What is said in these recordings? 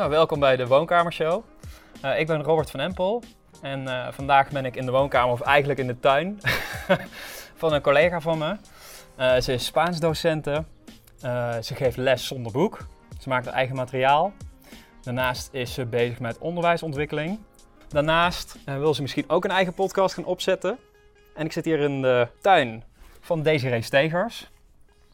Nou, welkom bij de Woonkamershow. Uh, ik ben Robert van Empel en uh, vandaag ben ik in de woonkamer, of eigenlijk in de tuin, van een collega van me. Uh, ze is Spaans docenten. ze geeft les zonder boek. Ze maakt haar eigen materiaal. Daarnaast is ze bezig met onderwijsontwikkeling. Daarnaast wil ze misschien ook een eigen podcast gaan opzetten. En ik zit hier in de tuin van Desiree Stegers.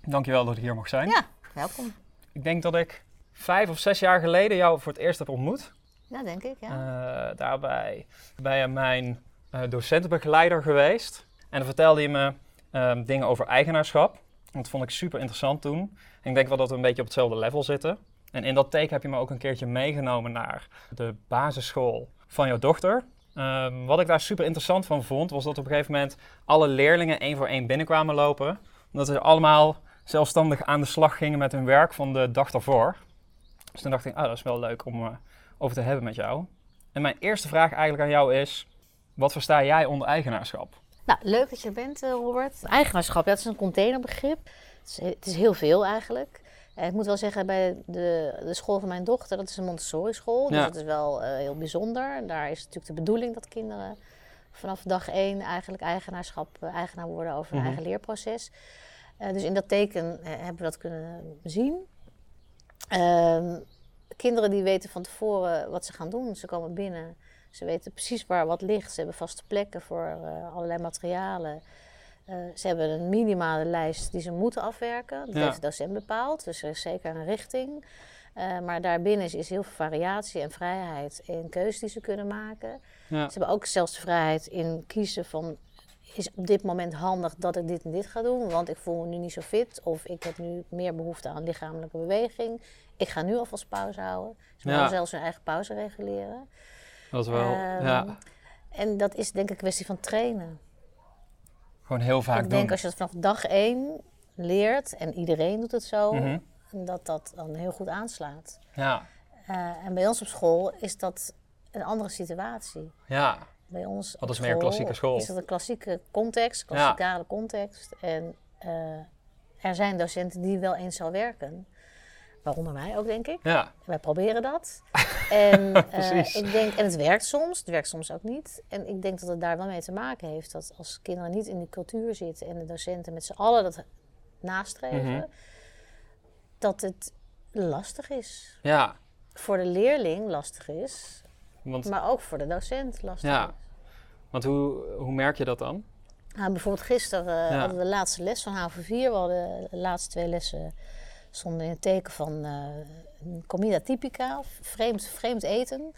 Dankjewel dat ik hier mag zijn. Ja, welkom. Ik denk dat ik vijf of zes jaar geleden jou voor het eerst heb ontmoet. Ja, denk ik, ja. Uh, daarbij ben je mijn uh, docentenbegeleider geweest. En dan vertelde je me uh, dingen over eigenaarschap. Dat vond ik super interessant toen. En ik denk wel dat we een beetje op hetzelfde level zitten. En in dat teken heb je me ook een keertje meegenomen naar de basisschool van jouw dochter. Ehm, wat ik daar super interessant van vond, was dat op een gegeven moment alle leerlingen één voor één binnenkwamen lopen. Omdat ze allemaal zelfstandig aan de slag gingen met hun werk van de dag daarvoor. Dus toen dacht ik, ah, dat is wel leuk om uh, over te hebben met jou. En mijn eerste vraag eigenlijk aan jou is, wat versta jij onder eigenaarschap? Nou, leuk dat je er bent, uh, Robert. Eigenaarschap, ja, dat is een containerbegrip. Het is, het is heel veel eigenlijk. Uh, ik moet wel zeggen, bij de, de school van mijn dochter, dat is een Montessori school. Dus dat is wel heel bijzonder. Daar is natuurlijk de bedoeling dat kinderen vanaf dag één eigenlijk eigenaarschap, eigenaar worden over hun mhm. eigen leerproces. dus in dat teken hebben we dat kunnen zien. Um, kinderen die weten van tevoren wat ze gaan doen. Ze komen binnen. Ze weten precies waar wat ligt. Ze hebben vaste plekken voor uh, allerlei materialen. Uh, ze hebben een minimale lijst die ze moeten afwerken. Dat heeft de docent bepaald. Dus er is zeker een richting. Uh, maar daarbinnen is, is, heel veel variatie en vrijheid in keuzes die ze kunnen maken. Ja. Ze hebben ook zelfs de vrijheid in kiezen van is op dit moment handig dat ik dit en dit ga doen, want ik voel me nu niet zo fit of ik heb nu meer behoefte aan lichamelijke beweging. Ik ga nu alvast pauze houden. Ze mogen zelfs hun eigen pauze reguleren. Dat is wel, um, ja. En dat is denk ik een kwestie van trainen. Gewoon heel vaak Ik denk als je het vanaf dag één leert en iedereen doet het zo, mm dat dat dan heel goed aanslaat. Ja. Uh, en bij ons op school is dat een andere situatie. Ja bij ons. Dat is meer klassieke school. Is dat een klassieke context, klassikale ja. context. En uh, er zijn docenten die wel eens zal werken. Waaronder wij ook, denk ik. Ja. Wij proberen dat. en, uh, ik denk, en het werkt soms, het werkt soms ook niet. En ik denk dat het daar wel mee te maken heeft dat als kinderen niet in de cultuur zitten en de docenten met z'n allen dat nastreven, mm -hmm. dat het lastig is. Ja. Voor de leerling lastig is, want, maar ook voor de docent lastig. Ja, want hoe, hoe merk je dat dan? Nou, bijvoorbeeld gisteren uh, hadden we de laatste les van HV4. We hadden de laatste twee lessen stonden in het teken van uh, comida typica, vreemd, vreemd eten.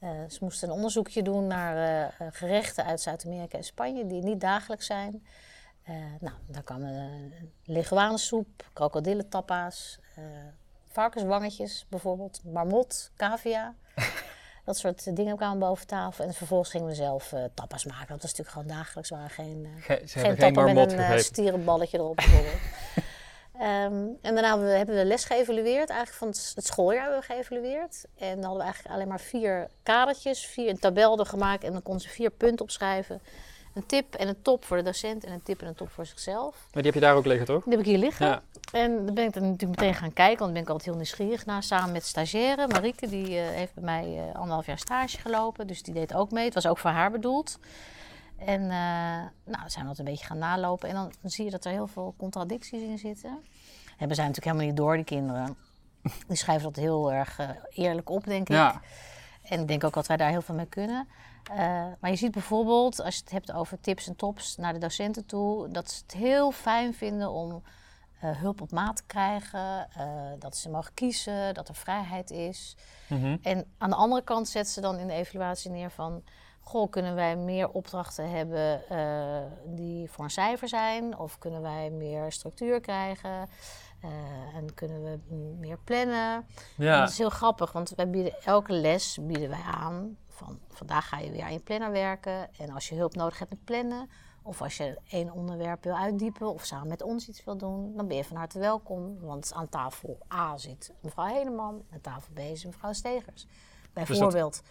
Uh, ze moesten een onderzoekje doen naar gerechten uit Zuid-Amerika en Spanje die niet dagelijks zijn. nou, daar kwamen leguanensoep, krokodillentapa's, varkenswangetjes bijvoorbeeld, marmot, cavia. Dat soort dingen kwamen boven tafel. En vervolgens gingen we zelf uh, tapas maken. Dat was natuurlijk gewoon dagelijks. waren geen, uh, Ge geen tappen met een uh, stierenballetje erop bijvoorbeeld. um, en daarna hebben we, hebben we les geëvalueerd. Eigenlijk van het, het, schooljaar hebben we geëvalueerd. En dan hadden we eigenlijk alleen maar vier kadertjes. Vier, een tabel er gemaakt. En dan konden ze vier punten opschrijven. Een tip en een top voor de docent. En een tip en een top voor zichzelf. Maar die heb je daar ook liggen, toch? Die heb ik hier liggen. Ja. En dan ben ik er natuurlijk meteen gaan kijken, want dan ben ik altijd heel nieuwsgierig naar. Samen met stagiaire, Marieke, die uh, heeft bij mij uh, anderhalf jaar stage gelopen. Dus die deed ook mee. Het was ook voor haar bedoeld. En uh, nou, zijn we dat een beetje gaan nalopen. En dan, zie je dat er heel veel contradicties in zitten. Hebben zij natuurlijk helemaal niet door, die kinderen. Die schrijven dat heel erg eerlijk op, denk ik. Ja. En ik denk ook dat wij daar heel veel mee kunnen. Maar je ziet bijvoorbeeld, als je het hebt over tips en tops naar de docenten toe, dat ze het heel fijn vinden om uh, hulp op maat krijgen, uh, dat ze mogen kiezen, dat er vrijheid is. Mm-hmm. En aan de andere kant zetten ze dan in de evaluatie neer van... Goh, kunnen wij meer opdrachten hebben die voor een cijfer zijn? Of kunnen wij meer structuur krijgen? en kunnen we meer plannen? Ja. dat is heel grappig, want wij bieden elke les bieden wij aan... van vandaag ga je weer aan je planner werken. En als je hulp nodig hebt met plannen of als je één onderwerp wil uitdiepen of samen met ons iets wil doen, dan ben je van harte welkom. Want aan tafel A zit mevrouw Heneman, aan tafel B zit mevrouw Stegers. Bijvoorbeeld.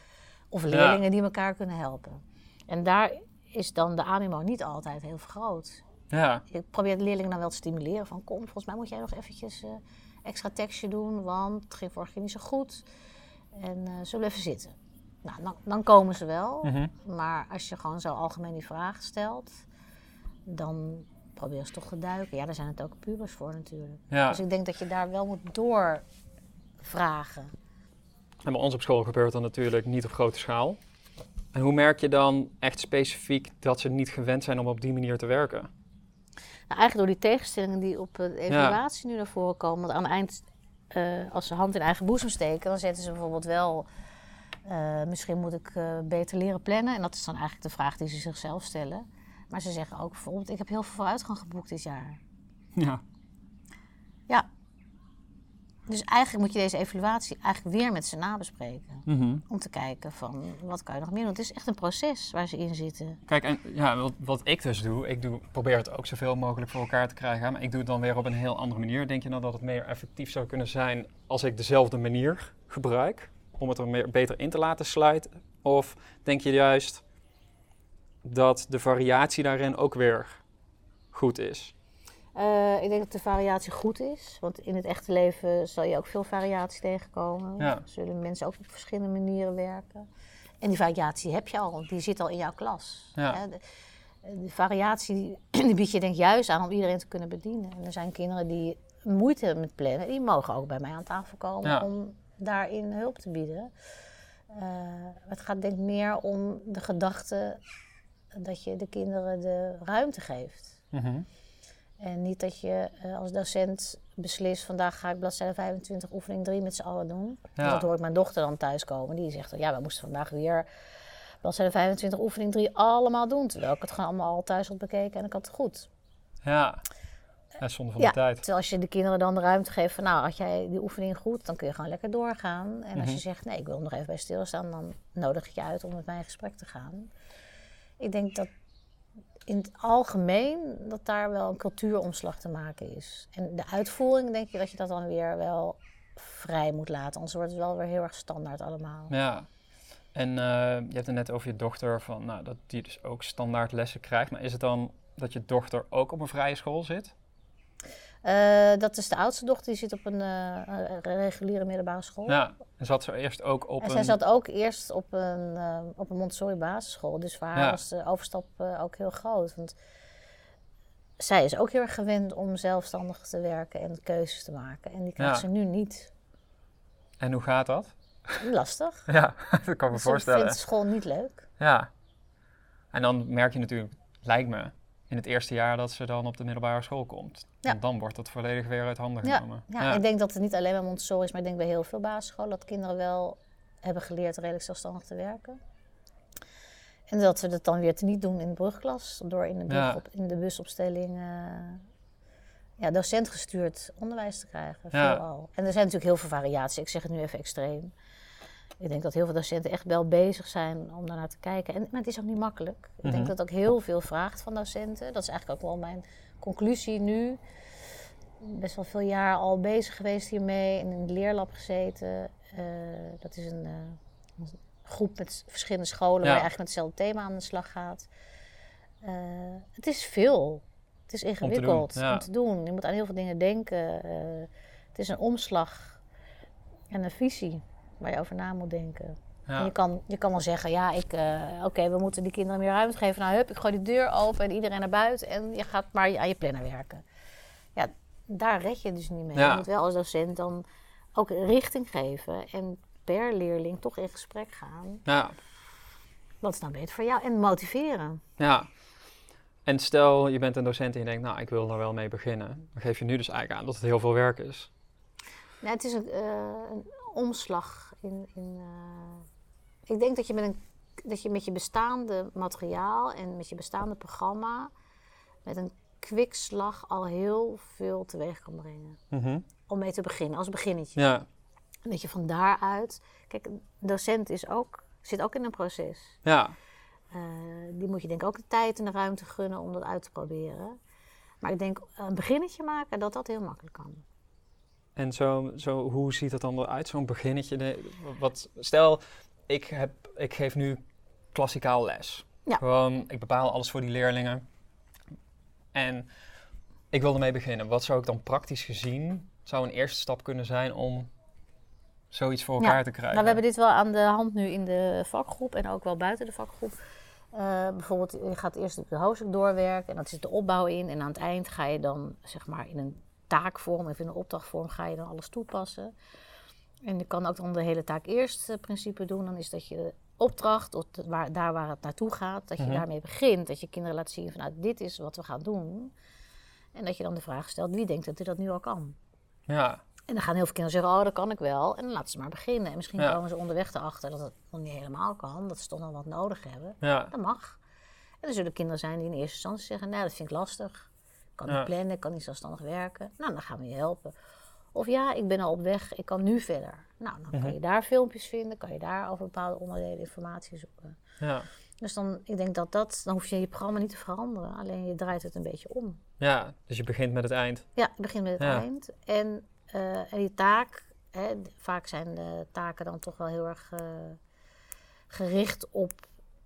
Of leerlingen die elkaar kunnen helpen. En daar is dan de animo niet altijd heel groot. Ja. Ik probeer de leerlingen dan wel te stimuleren van kom, volgens mij moet jij nog eventjes uh, extra tekstje doen, want het ging vorige keer niet zo goed. En eh, zullen we even zitten? Nou, dan, dan komen ze wel. Mhm. Maar als je gewoon zo algemeen die vragen stelt, dan probeer ze toch te duiken. Ja, daar zijn het ook pubers voor natuurlijk. Ja. Dus ik denk dat je daar wel moet doorvragen. En bij ons op school gebeurt dat natuurlijk niet op grote schaal. En hoe merk je dan echt specifiek dat ze niet gewend zijn om op die manier te werken? Nou, eigenlijk door die tegenstellingen die op de evaluatie nu naar voren komen. Want aan het eind, eh, als ze hand in eigen boezem steken, dan zetten ze bijvoorbeeld wel... eh, misschien moet ik eh, beter leren plannen. En dat is dan eigenlijk de vraag die ze zichzelf stellen. Maar ze zeggen ook bijvoorbeeld, ik heb heel veel vooruitgang geboekt dit jaar. Ja. Ja. Dus eigenlijk moet je deze evaluatie eigenlijk weer met ze nabespreken. Mhm. Om te kijken van, wat kan je nog meer doen? Het is echt een proces waar ze in zitten. Kijk, en ja, wat, wat ik dus doe, ik doe, probeer het ook zoveel mogelijk voor elkaar te krijgen. Maar ik doe het dan weer op een heel andere manier. Denk je dan dat het meer effectief zou kunnen zijn als ik dezelfde manier gebruik? Om het er meer, beter in te laten sluiten? Of denk je juist dat de variatie daarin ook weer goed is? Eh, ik denk dat de variatie goed is. Want in het echte leven zal je ook veel variatie tegenkomen. Ja. Zullen mensen ook op verschillende manieren werken. En die variatie heb je al, die zit al in jouw klas. Ja. Hè, De, de variatie die, bied je denk ik juist aan om iedereen te kunnen bedienen. En er zijn kinderen die moeite hebben met plannen. Die mogen ook bij mij aan tafel komen Ja. om daarin hulp te bieden. Eh, het gaat denk ik meer om de gedachte dat je de kinderen de ruimte geeft. Mhm. En niet dat je eh, als docent beslist, vandaag ga ik bladzijde 25 oefening 3 met z'n allen doen. Ja. Dat hoor ik mijn dochter dan thuiskomen. Die zegt, ja, we moesten vandaag weer bladzijde 25 oefening 3 allemaal doen. Terwijl ik het gewoon allemaal al thuis had bekeken en ik had het goed. Ja. Ja, zonde van Ja, de tijd. Terwijl als je de kinderen dan de ruimte geeft van, nou, had jij die oefening goed, dan kun je gewoon lekker doorgaan. En als Mhm. je zegt, nee, ik wil nog even bij stilstaan, dan nodig ik je uit om met mij in gesprek te gaan. Ik denk dat in het algemeen dat daar wel een cultuuromslag te maken is. En de uitvoering denk je dat je dat dan weer wel vrij moet laten. Anders wordt het wel weer heel erg standaard allemaal. Ja. En eh, je hebt het net over je dochter, van, nou, dat die dus ook standaard lessen krijgt. Maar is het dan dat je dochter ook op een vrije school zit? Eh, dat is de oudste dochter, die zit op een eh, reguliere middelbare school. Ja. En zat ze eerst ook op En een... zij zat ook eerst op een, eh, op een Montessori basisschool. Dus voor haar Ja. was de overstap ook heel groot. Want zij is ook heel erg gewend om zelfstandig te werken en keuzes te maken. En die krijgt Ja. ze nu niet. En hoe gaat dat? Lastig. Ja, dat kan ik me Ze voorstellen. vindt school niet leuk. Ja. En dan merk je natuurlijk, lijkt me, in het eerste jaar dat ze dan op de middelbare school komt. Ja. Want dan wordt het volledig weer uit handen Ja, genomen. ja, ik denk dat het niet alleen bij Montessori is, maar ik denk bij heel veel basisscholen dat kinderen wel hebben geleerd redelijk zelfstandig te werken. En dat we dat dan weer te niet doen in de brugklas, door in de, brug Ja. op, in de busopstelling eh, ja, docentgestuurd onderwijs te krijgen. Ja. Veelal. En er zijn natuurlijk heel veel variaties, ik zeg het nu even extreem. Ik denk dat heel veel docenten echt wel bezig zijn om daarnaar te kijken. En, maar het is ook niet makkelijk. Ik Mhm. denk dat het ook heel veel vraagt van docenten. Dat is eigenlijk ook wel mijn conclusie nu best wel veel jaar al bezig geweest hiermee en in de leerlab gezeten. Eh, dat is een, eh, een groep met verschillende scholen waar je eigenlijk met hetzelfde thema aan de slag gaat. Eh, het is veel. Het is ingewikkeld om te, ja. doen. Je moet aan heel veel dingen denken. Het is een omslag en een visie waar je over na moet denken. En je, kan, je kan wel zeggen, ja, ik, eh, oké, we moeten die kinderen meer ruimte geven. Nou, hup, ik gooi die deur open en iedereen naar buiten en je gaat maar aan je planner werken. Ja, daar red je dus niet mee. Ja. Je moet wel als docent dan ook richting geven en per leerling toch in gesprek gaan. Ja. Wat is nou beter voor jou? En motiveren. ja. En stel, je bent een docent en je denkt, nou, ik wil er wel mee beginnen. Dan geef je nu dus eigenlijk aan dat het heel veel werk is. Nou, het is een, eh, een omslag in. in eh, ik denk dat je, met een, dat je met je bestaande materiaal en met je bestaande programma. met een kwikslag al heel veel teweeg kan brengen. Mhm. Om mee te beginnen, als beginnetje. Ja. En dat je van daaruit. Kijk, een docent is ook, zit ook in een proces. Ja. Eh, die moet je denk ik ook de tijd en de ruimte gunnen om dat uit te proberen. Maar ik denk een beginnetje maken, dat dat heel makkelijk kan. En zo, zo, hoe ziet het dan eruit, zo'n beginnetje? De- wat, stel, ik, heb, ik geef nu klassikaal les. Ja. Gewoon, ik bepaal alles voor die leerlingen. En ik wil ermee beginnen. Wat zou ik dan praktisch gezien, zou een eerste stap kunnen zijn om zoiets voor Ja. elkaar te krijgen. Nou, we hebben dit wel aan de hand nu in de vakgroep en ook wel buiten de vakgroep. Eh, bijvoorbeeld, je gaat eerst de hoofdstuk doorwerken en dat zit de opbouw in. En aan het eind ga je dan, zeg maar, in een taakvorm of in een opdrachtvorm ga je dan alles toepassen. En je kan ook dan de hele taak eerst eh, principe doen. Dan is dat je de opdracht, of de- waar, daar waar het naartoe gaat, dat je Mhm. daarmee begint. Dat je kinderen laat zien van, nou, dit is wat we gaan doen. En dat je dan de vraag stelt, wie denkt dat hij dat nu al kan? Ja, En dan gaan heel veel kinderen zeggen, oh, dat kan ik wel. En dan laten ze maar beginnen. En misschien Ja. komen ze onderweg erachter dat het nog niet helemaal kan. Dat ze toch nog wat nodig hebben. ja, Dat mag. En er zullen kinderen zijn die in eerste instantie zeggen, nou, dat vind ik lastig. Kan niet plannen, ik kan niet zelfstandig werken. Nou, dan gaan we je helpen. Of ja, ik ben al op weg, ik kan nu verder. Nou, dan Mhm. kan je daar filmpjes vinden, kan je daar over bepaalde onderdelen informatie zoeken. ja. Dus dan, ik denk dat dat, dan hoef je je programma niet te veranderen. Alleen je draait het een beetje om. ja, dus je begint met het eind. Ja, ik begin met het Ja. eind. En, eh, en die taak, hè, vaak zijn de taken dan toch wel heel erg eh, gericht op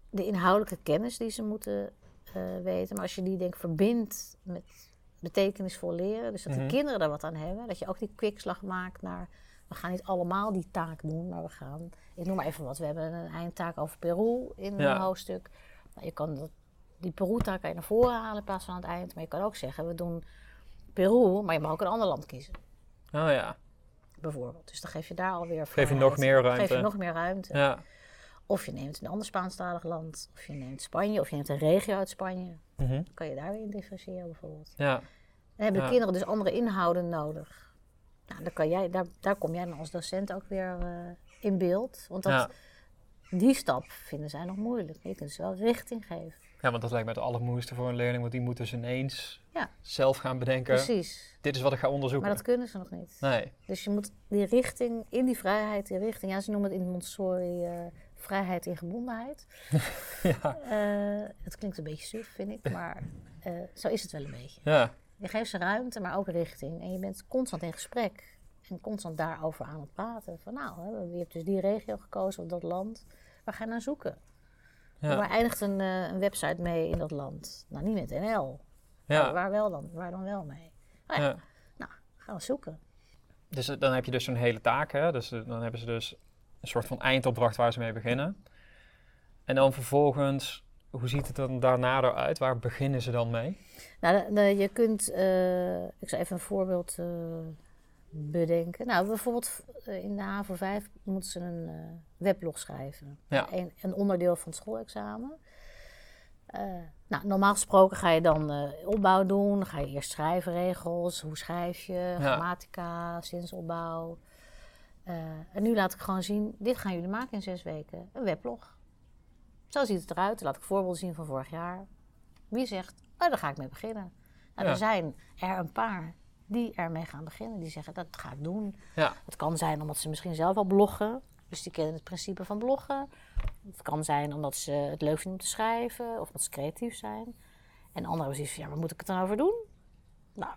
de inhoudelijke kennis die ze moeten eh, weten. Maar als je die denk ik verbindt met betekenisvol leren, dus dat Mhm. de kinderen er wat aan hebben, dat je ook die kwikslag maakt naar, we gaan niet allemaal die taak doen, maar we gaan, ik noem maar even wat, we hebben een eindtaak over Peru in Ja. een hoofdstuk. Nou, je kan dat, die Peru-taak kan je naar voren halen in plaats van aan het eind, maar je kan ook zeggen, we doen Peru, maar je mag ook een ander land kiezen, Oh ja, bijvoorbeeld. Dus dan geef je daar alweer Geef je nog meer Geef je ruimte. nog meer ruimte. ja. Of je neemt een ander Spaanstalig land, of je neemt Spanje, of je neemt een regio uit Spanje. Mhm. Dan kan je daar weer in differentiëren bijvoorbeeld. ja. Dan hebben Ja. kinderen dus andere inhouden nodig. Nou, dan kan jij, daar, daar kom jij dan als docent ook weer eh, in beeld. Want dat, Ja. die stap vinden zij nog moeilijk. Je kunt ze wel richting geven. ja, want dat lijkt me het allermoeilijkste voor een leerling, want die moet dus ineens Ja. zelf gaan bedenken, Precies. dit is wat ik ga onderzoeken. Maar dat kunnen ze nog niet. Nee, Dus je moet die richting, in die vrijheid, die richting... Ja, ze noemen het in Montessori eh, vrijheid in gebondenheid. ja. Eh, het klinkt een beetje suf, vind ik. Maar eh, zo is het wel een beetje. Ja, Je geeft ze ruimte, maar ook richting. En je bent constant in gesprek. En constant daarover aan het praten. Van nou, hè, je hebt dus die regio gekozen of dat land. Waar ga je naar zoeken? ja, Waar eindigt een, eh, een website mee in dat land? Nou, niet met NL. Waar, ja. waar wel dan? Waar dan wel mee? Nou ja, nou, gaan we zoeken. Dus dan heb je dus zo'n hele taak, hè? Dus dan hebben ze dus een soort van eindopdracht waar ze mee beginnen. En dan vervolgens, hoe ziet het dan daarna eruit? Waar beginnen ze dan mee? Nou, de- je kunt, eh, ik zal even een voorbeeld eh, bedenken. Nou, bijvoorbeeld eh, in de HAVO 5 moeten ze een eh, weblog schrijven. Ja. Een, een onderdeel van het schoolexamen. Nou, normaal gesproken ga je dan opbouw doen. Dan ga je eerst schrijfregels. Hoe schrijf je? Grammatica, zinsopbouw. Eh, en nu laat ik gewoon zien, dit gaan jullie maken in zes weken. Een weblog. Zo ziet het eruit. Laat ik voorbeelden zien van vorig jaar. Wie zegt, oh, daar ga ik mee beginnen. Nou, Ja. Er zijn er een paar die ermee gaan beginnen. Die zeggen, dat ga ik doen. Ja, Het kan zijn omdat ze misschien zelf al bloggen. Dus die kennen het principe van bloggen. Het kan zijn omdat ze het leuk vinden om te schrijven. Of dat ze creatief zijn. En anderen hebben zoiets van, ja, waar moet ik het dan over doen? Nou,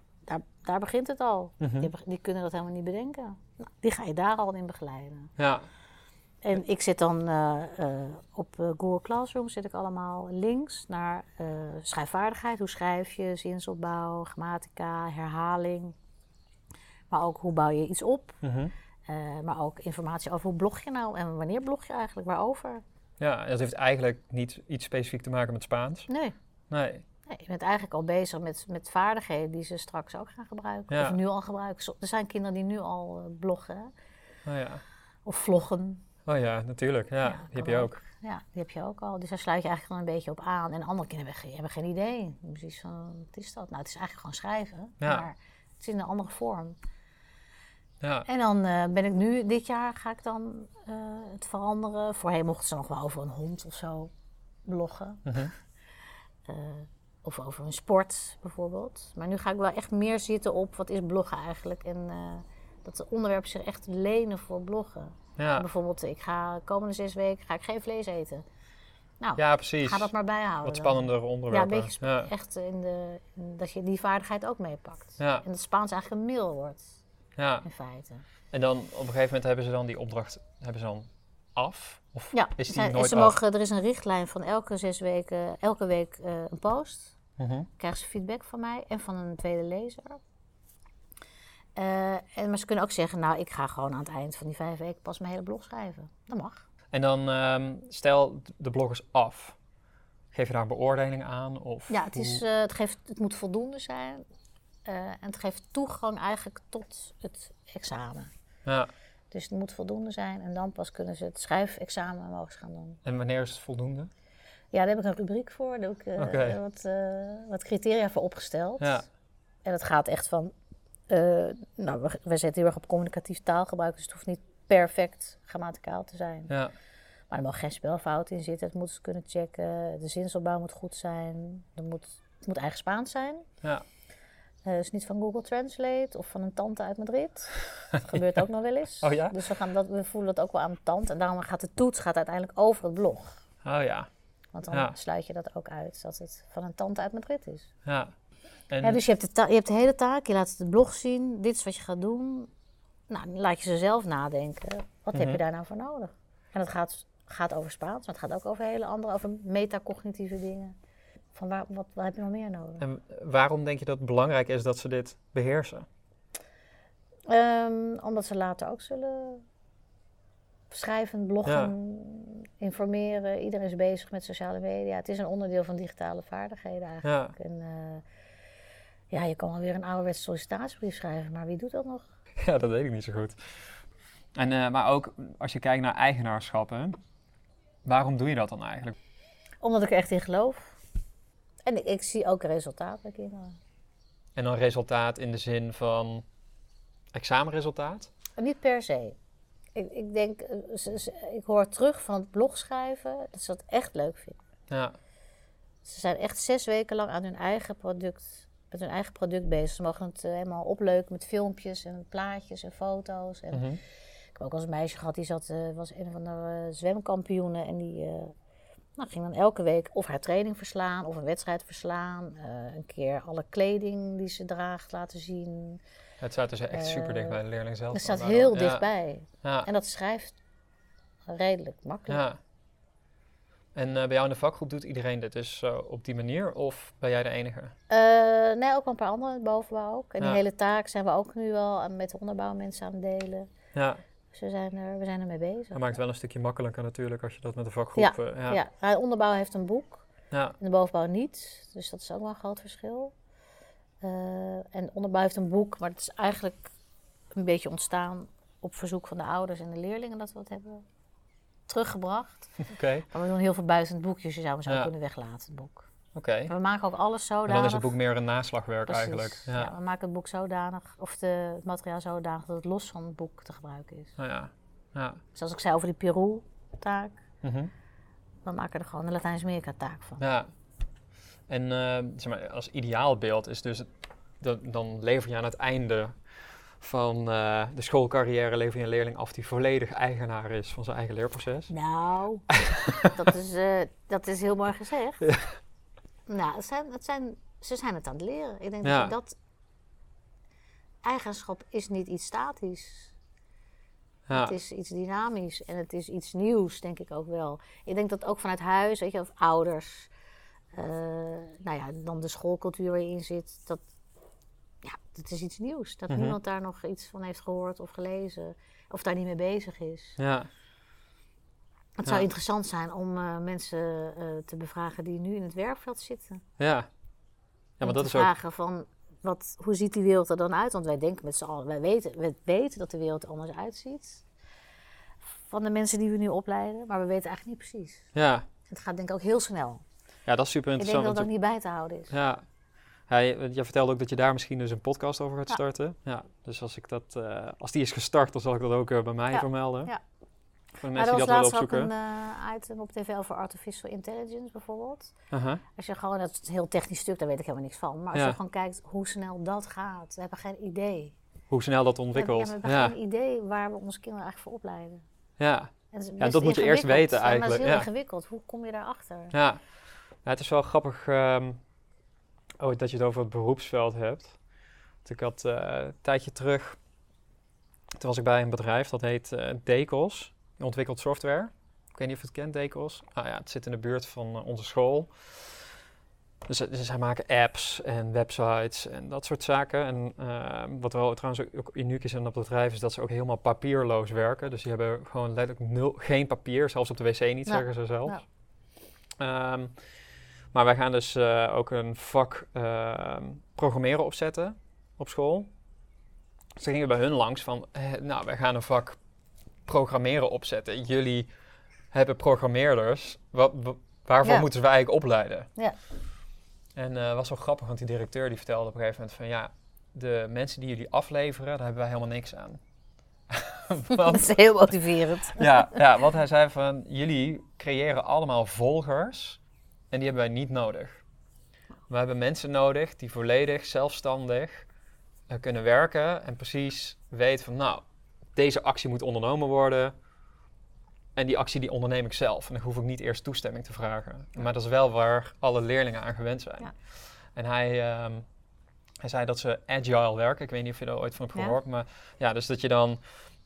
daar, begint het al. Mhm. die, kunnen dat helemaal niet bedenken. Nou, die ga je daar al in begeleiden. ja, En ik zit dan eh, eh, op eh, Google Classroom zit ik allemaal links naar schrijfvaardigheid. Hoe schrijf je, zinsopbouw, grammatica, herhaling. Maar ook hoe bouw je iets op. mhm. Maar ook informatie over hoe blog je nou en wanneer blog je eigenlijk, waarover. ja. Dat heeft eigenlijk niet iets specifiek te maken met Spaans. Nee, Nee, nee je bent eigenlijk al bezig met, met vaardigheden die ze straks ook gaan gebruiken. Ja. Of nu al gebruiken. Er zijn kinderen die nu al eh, bloggen oh ja. of vloggen. Oh ja, natuurlijk. Ja, die heb je ook. ook. Ja, die heb je ook al. Dus daar sluit je eigenlijk gewoon een beetje op aan. En andere kinderen hebben geen, hebben geen idee. Precies van, wat is dat? Nou, het is eigenlijk gewoon schrijven. Maar het is in een andere vorm. Ja, En dan eh, ben ik nu, dit jaar ga ik dan eh, het veranderen. Voorheen mochten ze nog wel over een hond of zo bloggen. mhm. of over een sport bijvoorbeeld. Maar nu ga ik wel echt meer zitten op wat is bloggen eigenlijk. En eh, dat de onderwerpen zich echt lenen voor bloggen. ja. Bijvoorbeeld, ik ga de komende zes weken ga ik geen vlees eten. Nou, ja precies. ga dat maar bijhouden. Wat Ja, onderwerpen. een beetje sp- ja. echt in de, in- dat je die vaardigheid ook meepakt. Ja, En dat Spaans eigenlijk een middel wordt, ja. in feite. En dan op een gegeven moment hebben ze dan die opdracht hebben ze dan af? Of Ja, is die nooit ze af? mogen, er is een richtlijn van elke zes weken, elke week eh, een post. Mhm. krijgen ze feedback van mij en van een tweede lezer. Eh, en, maar ze kunnen ook zeggen, nou, ik ga gewoon aan het eind van die vijf weken pas mijn hele blog schrijven. Dat mag. En dan ehm, stel de bloggers af. Geef je daar een beoordeling aan? Of Ja, het, is, eh, het, geeft, het moet voldoende zijn. En het geeft toegang eigenlijk tot het examen. ja. Dus het moet voldoende zijn en dan pas kunnen ze het schrijfexamen mogen gaan doen. En wanneer is het voldoende? Ja, daar heb ik een rubriek voor. Daar heb ik eh, wat, eh, wat criteria voor opgesteld. Ja. En het gaat echt van... eh, nou, we, we zetten heel erg op communicatief taalgebruik. Dus het hoeft niet perfect grammaticaal te zijn. Ja. Maar er mag geen spelfout in zitten. Het moet ze kunnen checken. De zinsopbouw moet goed zijn. Er moet, het moet eigen Spaans zijn. Ja. Eh, dus niet van Google Translate of van een tante uit Madrid. Dat gebeurt ook nog wel eens. Oh ja? Dus we, gaan dat, we voelen dat ook wel aan de tand. En daarom gaat de toets gaat uiteindelijk over het blog. Oh ja. Want dan Ja. sluit je dat ook uit, dat het van een tante uit Madrid is. Ja. En, Ja, dus je hebt, de je hebt de hele taak, je laat het blog zien, dit is wat je gaat doen. Nou, laat je ze zelf nadenken. Wat heb Mhm. je daar nou voor nodig? En het gaat, gaat over Spaans, maar het gaat ook over hele andere, over metacognitieve dingen. Van waar, wat, wat heb je nog meer nodig? en waarom denk je dat het belangrijk is dat ze dit beheersen? Ehm, omdat ze later ook zullen schrijven, bloggen, informeren. Iedereen is bezig met sociale media. Het is een onderdeel van digitale vaardigheden eigenlijk. Ja. En, eh, ja, je kan wel weer een ouderwetse sollicitatiebrief schrijven, maar wie doet dat nog? Ja, dat weet ik niet zo goed. En, eh, maar ook als je kijkt naar eigenaarschappen, waarom doe je dat dan eigenlijk? Omdat ik er echt in geloof. En ik, ik zie ook resultaat bij kinderen. En dan resultaat in de zin van examenresultaat? En niet per se. Ik, ik denk, eh, ik hoor terug van het blogschrijven dat ze dat echt leuk vinden. Ja. Ze zijn echt zes weken lang aan hun eigen product, met hun eigen product bezig. Ze mogen het eh, helemaal opleuken met filmpjes en plaatjes en foto's. En Mhm. Ik heb ook als meisje gehad, die zat, eh, was een van de eh, zwemkampioenen. En die eh, nou, ging dan elke week of haar training verslaan of een wedstrijd verslaan. Eh, een keer alle kleding die ze draagt laten zien. Het staat dus echt super dicht Eh, bij de leerling zelf. Het staat heel dichtbij. Ja. En dat schrijft redelijk makkelijk. ja. En eh, bij jou in de vakgroep doet iedereen dit dus op die manier? Of ben jij de enige? Nee, ook een paar anderen bovenbouw ook. En die hele taak zijn we ook nu wel met de onderbouwmensen aan het delen. Ja, Dus we zijn er, we zijn er mee bezig. dat maakt wel een stukje makkelijker natuurlijk als je dat met de vakgroep... Ja, eh, ja. Ja, de onderbouw heeft een boek. Ja. En de bovenbouw niet. Dus dat is ook wel een groot verschil. Eh, en de onderbouw heeft een boek, maar het is eigenlijk een beetje ontstaan op verzoek van de ouders en de leerlingen dat we het hebben teruggebracht. Oké, Maar we doen heel veel buiten boekjes. Je zou hem zo Ja. kunnen weglaten, het boek. Oké. Maar we maken ook alles En zodanig. dan is het boek meer een naslagwerk Precies. eigenlijk. Ja. Ja. we maken het boek zodanig, of de, het materiaal zodanig dat het los van het boek te gebruiken is. Nou ja. ja. Zoals ik zei over die Peru-taak, Mhm. we maken er gewoon een Latijns-Amerika-taak van. Ja. En eh, zeg maar, als ideaalbeeld is dus, het- dan lever je aan het einde van eh, de schoolcarrière lever je een leerling af die volledig eigenaar is van zijn eigen leerproces. Nou, dat, is, eh, dat is heel mooi gezegd. Nou, het zijn, het zijn, ze zijn het aan het leren. Ik denk Ja. dat, dat eigenschap is niet iets statisch. Ja. Het is iets dynamisch en het is iets nieuws, denk ik ook wel. Ik denk dat ook vanuit huis, weet je, of ouders, eh, nou ja, dan de schoolcultuur waar je in zit, dat, ja, dat is iets nieuws. Dat Mhm. niemand daar nog iets van heeft gehoord of gelezen, of daar niet mee bezig is. ja. Het Ja. zou interessant zijn om eh, mensen eh, te bevragen die nu in het werkveld zitten. Ja. Ja, om maar dat te is ook... vragen van, wat, hoe ziet die wereld er dan uit? Want wij denken met z'n allen, wij weten, we weten dat de wereld er anders uitziet. Van de mensen die we nu opleiden, maar we weten eigenlijk niet precies. Ja. Het gaat denk ik ook heel snel. ja, dat is super Ik denk interessant. dat dat ook niet bij te houden is. ja. Ja, je, je vertelde ook dat je daar misschien dus een podcast over gaat starten. Ja. Dus als, ik dat, eh, als die is gestart, dan zal ik dat ook bij mij Ja. vermelden. Ja. Voor Maar mensen er die was dat willen laatst ook een eh, item op tv over artificial intelligence bijvoorbeeld. Aha. Als je gewoon, dat is een heel technisch stuk, daar weet ik helemaal niks van. Maar als Ja. je gewoon kijkt hoe snel dat gaat, we hebben geen idee. Hoe snel dat ontwikkelt. ja, we Ja. hebben geen idee waar we onze kinderen eigenlijk voor opleiden. Ja. Ja, dat moet je eerst weten Ja, maar het eigenlijk, is heel ja. ingewikkeld. Hoe kom je daarachter? Ja. ja, het is wel grappig ehm, oh, dat je het over het beroepsveld hebt. Want ik had eh, een tijdje terug, toen was ik bij een bedrijf dat heet eh Decos. Die ontwikkelt software. Ik weet niet of je het kent, Decos. Nou ja, het zit in de buurt van eh, onze school. Dus, dus zij maken apps en websites en dat soort zaken. En uh, wat wel trouwens ook uniek is in dat bedrijf, is dat ze ook helemaal papierloos werken. Dus die hebben gewoon letterlijk nul, geen papier, zelfs op de wc niet, zeggen ze zelf. Ja. Um, maar wij gaan dus uh, ook een vak uh, programmeren opzetten op school. Dus toen gingen bij hun langs van, eh, nou, wij gaan een vak programmeren opzetten. Jullie hebben programmeerders. Wat, waarvoor ja. moeten we eigenlijk opleiden? Ja. En uh, was wel grappig, want die directeur die vertelde op een gegeven moment van ja, de mensen die jullie afleveren, daar hebben wij helemaal niks aan. want, dat is heel motiverend. ja, ja, wat hij zei van jullie creëren allemaal volgers en die hebben wij niet nodig. We hebben mensen nodig die volledig zelfstandig uh, kunnen werken en precies weten van nou, deze actie moet ondernomen worden. En die actie die onderneem ik zelf. En dan hoef ik niet eerst toestemming te vragen. Maar dat is wel waar alle leerlingen aan gewend zijn. Ja. En hij, um, hij zei dat ze agile werken. Ik weet niet of je er ooit van hebt gehoord. Ja. Maar ja, dus dat je dan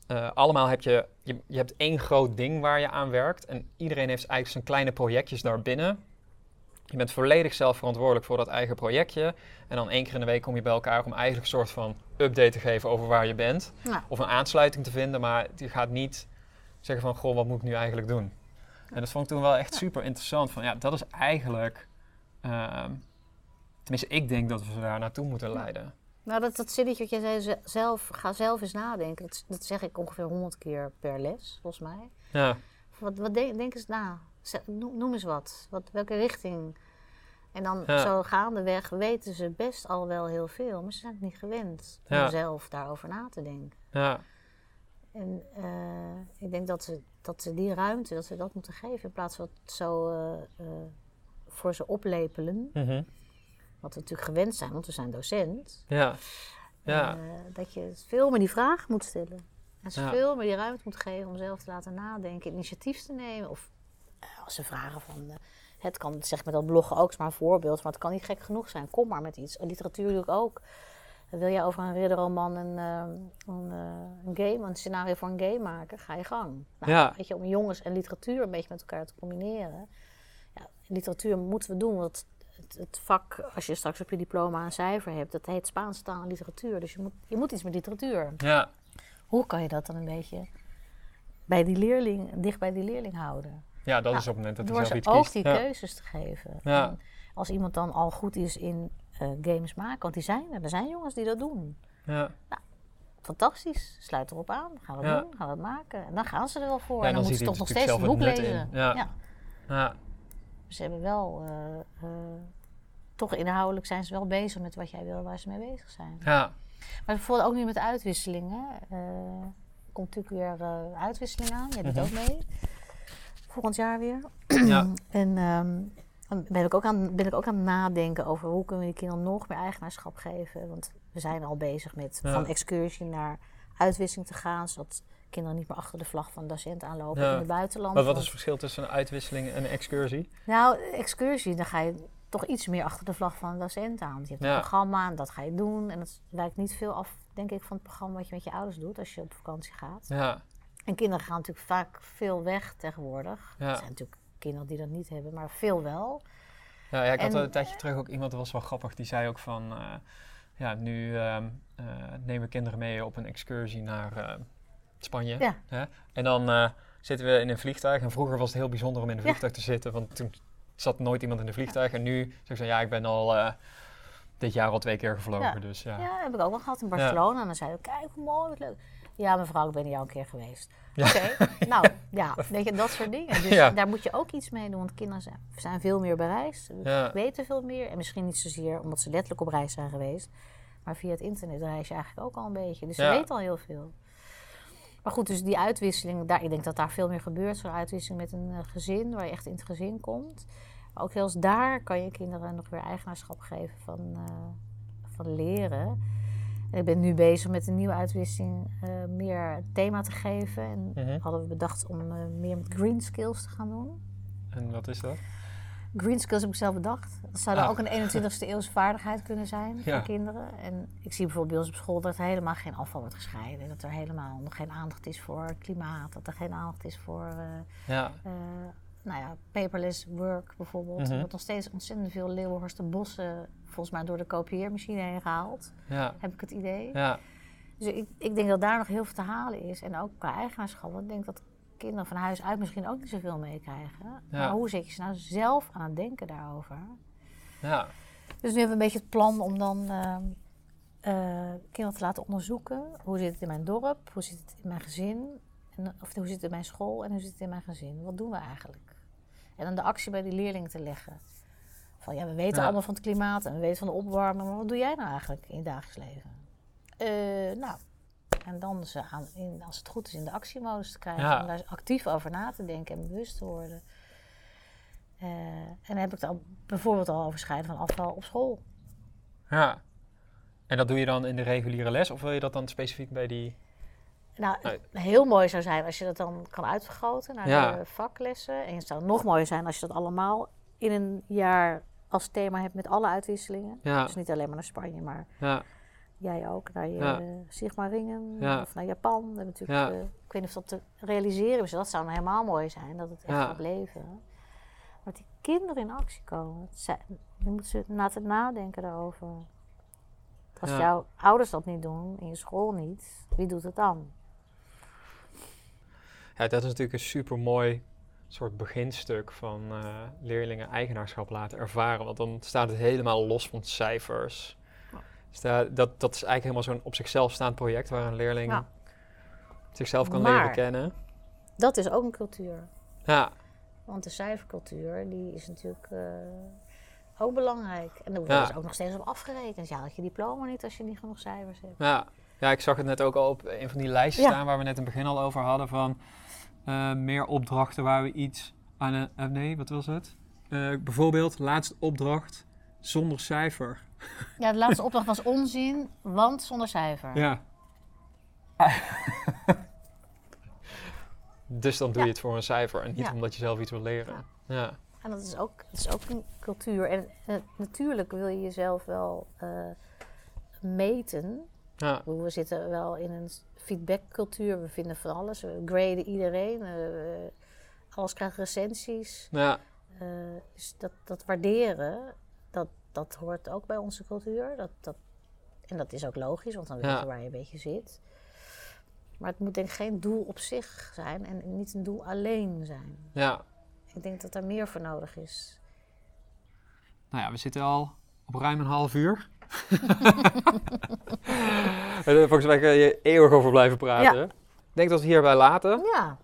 uh, allemaal heb je, je, je hebt één groot ding waar je aan werkt. En iedereen heeft eigenlijk zijn kleine projectjes daarbinnen. Je bent volledig zelf verantwoordelijk voor dat eigen projectje. En dan één keer in de week kom je bij elkaar om eigenlijk een soort van update te geven over waar je bent. Ja. Of een aansluiting te vinden, maar je gaat niet zeggen van, goh, wat moet ik nu eigenlijk doen? En dat vond ik toen wel echt super interessant. Van ja, dat is eigenlijk, uh, tenminste ik denk dat we daar naartoe moeten leiden. Nou, dat, dat zinnetje wat jij zei, zelf, ga zelf eens nadenken. Dat, dat zeg ik ongeveer honderd keer per les, volgens mij. Ja. Wat, wat denk, denk eens na? Noem eens wat. wat welke richting? En dan ja. zo gaandeweg weten ze best al wel heel veel, maar ze zijn het niet gewend om zelf daarover na te denken. Ja. En uh, ik denk dat ze, dat ze die ruimte, dat ze dat moeten geven in plaats van het zo uh, uh, voor ze oplepelen. Mm -hmm. Wat we natuurlijk gewend zijn, want we zijn docent. Ja. ja. dat je veel meer die vraag moet stellen. En ze veel meer die ruimte moet geven om zelf te laten nadenken, initiatief te nemen. Of ze vragen van, het kan, zeg met dat bloggen ook, is maar een voorbeeld, maar het kan niet gek genoeg zijn. Kom maar met iets. Literatuur doe ik ook. Wil jij over een ridderroman een, uh, een, uh, een, game, een scenario voor een game maken? Ga je gang. Nou, ja. Weet je, om jongens en literatuur een beetje met elkaar te combineren. Ja, literatuur moeten we doen, want het, het, vak, als je straks op je diploma een cijfer hebt, dat heet Spaans taal en literatuur. Dus je moet, je moet iets met literatuur. Ja. Hoe kan je dat dan een beetje bij die leerling, dicht bij die leerling houden? Ja, dat nou, is op het moment dat hij zelf iets ook kiest. die ja. keuzes te geven. Ja. Als iemand dan al goed is in uh, games maken, want die zijn er. Er zijn jongens die dat doen. Ja. Nou, fantastisch. Sluit erop aan. Gaan we Ja. doen. Gaan we het maken. En dan gaan ze er wel voor. Ja, en dan, dan moeten ze toch nog steeds het boek lezen. Ja. Ja. Ze hebben wel... eh, eh, toch inhoudelijk zijn ze wel bezig met wat jij wil, waar ze mee bezig zijn. Ja. Maar bijvoorbeeld ook nu met uitwisselingen. eh komt natuurlijk weer eh, uitwisseling aan. Jij doet Mhm. ook mee. Volgend jaar weer. Ja. En ehm, dan ben ik, ook aan, ben ik ook aan het nadenken over hoe kunnen we die kinderen nog meer eigenaarschap geven. Want we zijn al bezig met Ja. van excursie naar uitwisseling te gaan. Zodat kinderen niet meer achter de vlag van de docent aanlopen Ja. in het buitenland. Maar wat is het verschil tussen een uitwisseling en een excursie? Nou, excursie, dan ga je toch iets meer achter de vlag van de docent aan. Want je hebt Ja. een programma en dat ga je doen. En dat wijkt niet veel af, denk ik, van het programma wat je met je ouders doet als je op vakantie gaat. Ja. En kinderen gaan natuurlijk vaak veel weg tegenwoordig. Ja. Er zijn natuurlijk kinderen die dat niet hebben, maar veel wel. Ja, ja, ik had En- een tijdje terug ook iemand, dat was wel grappig, die zei ook van... eh, ja, nu ehm, eh, nemen we kinderen mee op een excursie naar eh, Spanje. Ja. Hè? En dan eh, zitten we in een vliegtuig. En vroeger was het heel bijzonder om in een vliegtuig te zitten, want toen zat nooit iemand in een vliegtuig. En nu zeg ik zo, ja, ik ben al dit jaar al twee keer gevlogen, Ja. dus ja. Ja, heb ik ook wel gehad in Barcelona. En dan zeiden we, kijk hoe mooi, wat leuk. Ja, mevrouw, ik ben hier al een keer geweest. Ja. Oké, nou ja, weet je, dat soort dingen. Dus Ja. daar moet je ook iets mee doen, want kinderen zijn, zijn veel meer bereisd. Ja. weten veel meer. En misschien niet zozeer omdat ze letterlijk op reis zijn geweest. Maar via het internet reis je eigenlijk ook al een beetje. Dus ze weten al heel veel. Maar goed, dus die uitwisseling, daar, ik denk dat daar veel meer gebeurt. Zo'n uitwisseling met een eh, gezin, waar je echt in het gezin komt. Maar ook zelfs daar kan je kinderen nog weer eigenaarschap geven van, eh, van leren. En ik ben nu bezig met een nieuwe uitwisseling eh, meer thema te geven. En Mhm. hadden we bedacht om eh, meer met green skills te gaan doen. En wat is dat? Green skills heb ik zelf bedacht. Dat zou dan Ah. ook een 21ste eeuwse vaardigheid kunnen zijn Ja. voor kinderen. En ik zie bijvoorbeeld bij ons op school dat er helemaal geen afval wordt gescheiden. Dat er helemaal nog geen aandacht is voor klimaat. Dat er geen aandacht is voor eh, Ja, nou ja, paperless work bijvoorbeeld. Mhm. Er wordt nog steeds ontzettend veel Leeuwenhorsten bossen volgens mij door de kopieermachine heen gehaald. Ja, Heb ik het idee. ja, Dus ik, ik denk dat daar nog heel veel te halen is. En ook qua eigenaarschap. Want ik denk dat kinderen van huis uit misschien ook niet zoveel meekrijgen. Maar hoe zet je ze nou zelf aan het denken daarover? ja, Dus nu hebben we een beetje het plan om dan ehm, eh, kinderen te laten onderzoeken. Hoe zit het in mijn dorp? Hoe zit het in mijn gezin? En, of hoe zit het in mijn school? En hoe zit het in mijn gezin? Wat doen we eigenlijk? En dan de actie bij die leerlingen te leggen. Van ja, we weten Ja. allemaal van het klimaat en we weten van de opwarming. Maar wat doe jij nou eigenlijk in je dagelijks leven? Eh, nou, en dan ze aan, in, als het goed is in de actiemodus te krijgen. Ja. Om daar actief over na te denken en bewust te worden. Eh, en dan heb ik het al, bijvoorbeeld al over scheiden van afval op school. ja. En dat doe je dan in de reguliere les of wil je dat dan specifiek bij die... Nou, heel mooi zou zijn als je dat dan kan uitvergroten naar Ja. de vaklessen. En het zou nog mooier zijn als je dat allemaal in een jaar als thema hebt met alle uitwisselingen. Ja, Dus niet alleen maar naar Spanje, maar ja, jij ook naar je Ja. Sigmaringen Ja. of naar Japan. Natuurlijk, eh, ik weet niet of dat te realiseren is. Dat zou nou helemaal mooi zijn, dat het echt Ja. gaat leven. Maar die kinderen in actie komen. Zijn, je moet ze laten nadenken daarover. Als jouw ouders dat niet doen, in je school niet, wie doet het dan? Ja, dat is natuurlijk een super mooi soort beginstuk van eh, leerlingen eigenaarschap laten ervaren. Want dan staat het helemaal los van cijfers. Ja. Sta- dat, dat is eigenlijk helemaal zo'n op zichzelf staand project waar een leerling Ja. zichzelf kan Maar- leren kennen. Dat is ook een cultuur. Ja, Want de cijfercultuur, die is natuurlijk eh, ook belangrijk. En daar wordt Ja. dus ook nog steeds op afgerekend. Ja, had je diploma niet als je niet genoeg cijfers hebt. ja. ja, ik zag het net ook al op een van die lijsten staan waar we net in het begin al over hadden van eh, meer opdrachten waar we iets aan een... eh, nee, wat was het? Eh, bijvoorbeeld, laatste opdracht zonder cijfer. Ja, de laatste opdracht was onzin, want zonder cijfer. Ja. dus dan doe je het voor een cijfer en niet Ja. omdat je zelf iets wil leren. Ja. En dat is ook, dat is ook een cultuur. En natuurlijk wil je jezelf wel eh, meten. Ja. We zitten wel in een feedbackcultuur. We vinden van alles. We graden iedereen. alles krijgt recensies. Ja. Eh, dus dat, dat waarderen, dat, dat hoort ook bij onze cultuur. Dat, dat, en dat is ook logisch, want dan weet Ja. je waar je een beetje zit. Maar het moet denk ik geen doel op zich zijn en niet een doel alleen zijn. ja. Ik denk dat er meer voor nodig is. Nou ja, we zitten al op ruim een half uur. Volgens mij kan je eeuwig over blijven praten. Ik denk dat we het hierbij laten. Ja,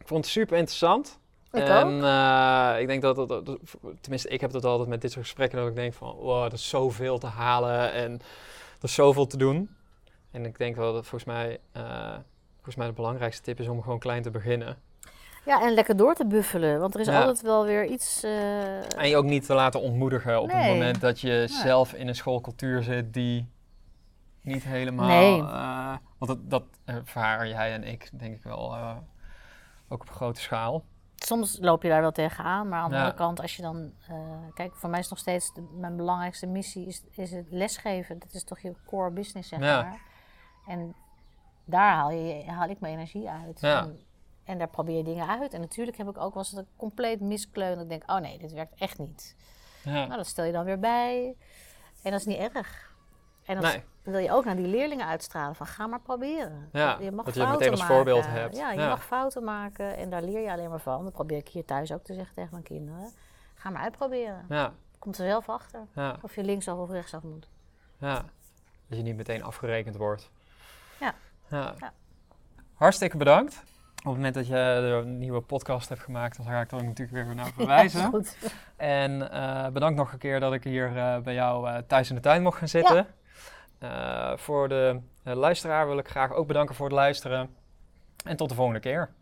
Ik vond het super interessant. ik en ook. eh, ik denk dat, dat, dat- tenminste, ik heb het altijd met dit soort gesprekken dat ik denk van, wow, er is zoveel te halen en er is zoveel te doen. En ik denk wel dat volgens mij, eh, volgens mij de belangrijkste tip is om gewoon klein te beginnen. Ja, en lekker door te buffelen, want er is Ja. altijd wel weer iets... eh, En je ook niet te laten ontmoedigen op het moment dat je zelf in een schoolcultuur zit die niet helemaal... Nee. eh, want dat, dat ervaren jij en ik denk ik wel eh, ook op grote schaal. Soms loop je daar wel tegenaan, maar aan de Ja. andere kant, als je dan... eh, kijk, voor mij is nog steeds de- mijn belangrijkste missie is, is het lesgeven. Dat is toch je core business, zeg Ja. maar. En daar haal, je, haal ik mijn energie uit. Ja. En, en daar probeer je dingen uit. En natuurlijk heb ik ook wel eens ik compleet miskleun. Dat ik denk, oh nee, dit werkt echt niet. Ja. Nou, dat stel je dan weer bij. En dat is niet erg. En dat Nee. Wil je ook naar die leerlingen uitstralen. Van, ga maar proberen. Ja, je mag dat je meteen als maken. voorbeeld hebt. Ja, je Ja. mag fouten maken. En daar leer je alleen maar van. Dat probeer ik hier thuis ook te zeggen tegen mijn kinderen. Ga maar uitproberen. Ja, Komt er zelf achter. ja, Of je linksaf of rechtsaf moet. ja. Dat je niet meteen afgerekend wordt. Ja. ja. Ja. Hartstikke bedankt. Op het moment dat je een nieuwe podcast hebt gemaakt, dan ga ik er natuurlijk weer naar Ja, verwijzen. is goed. En eh, bedankt nog een keer dat ik hier eh, bij jou eh, thuis in de tuin mocht gaan zitten. Eh, voor de eh, luisteraar wil ik graag ook bedanken voor het luisteren. En tot de volgende keer.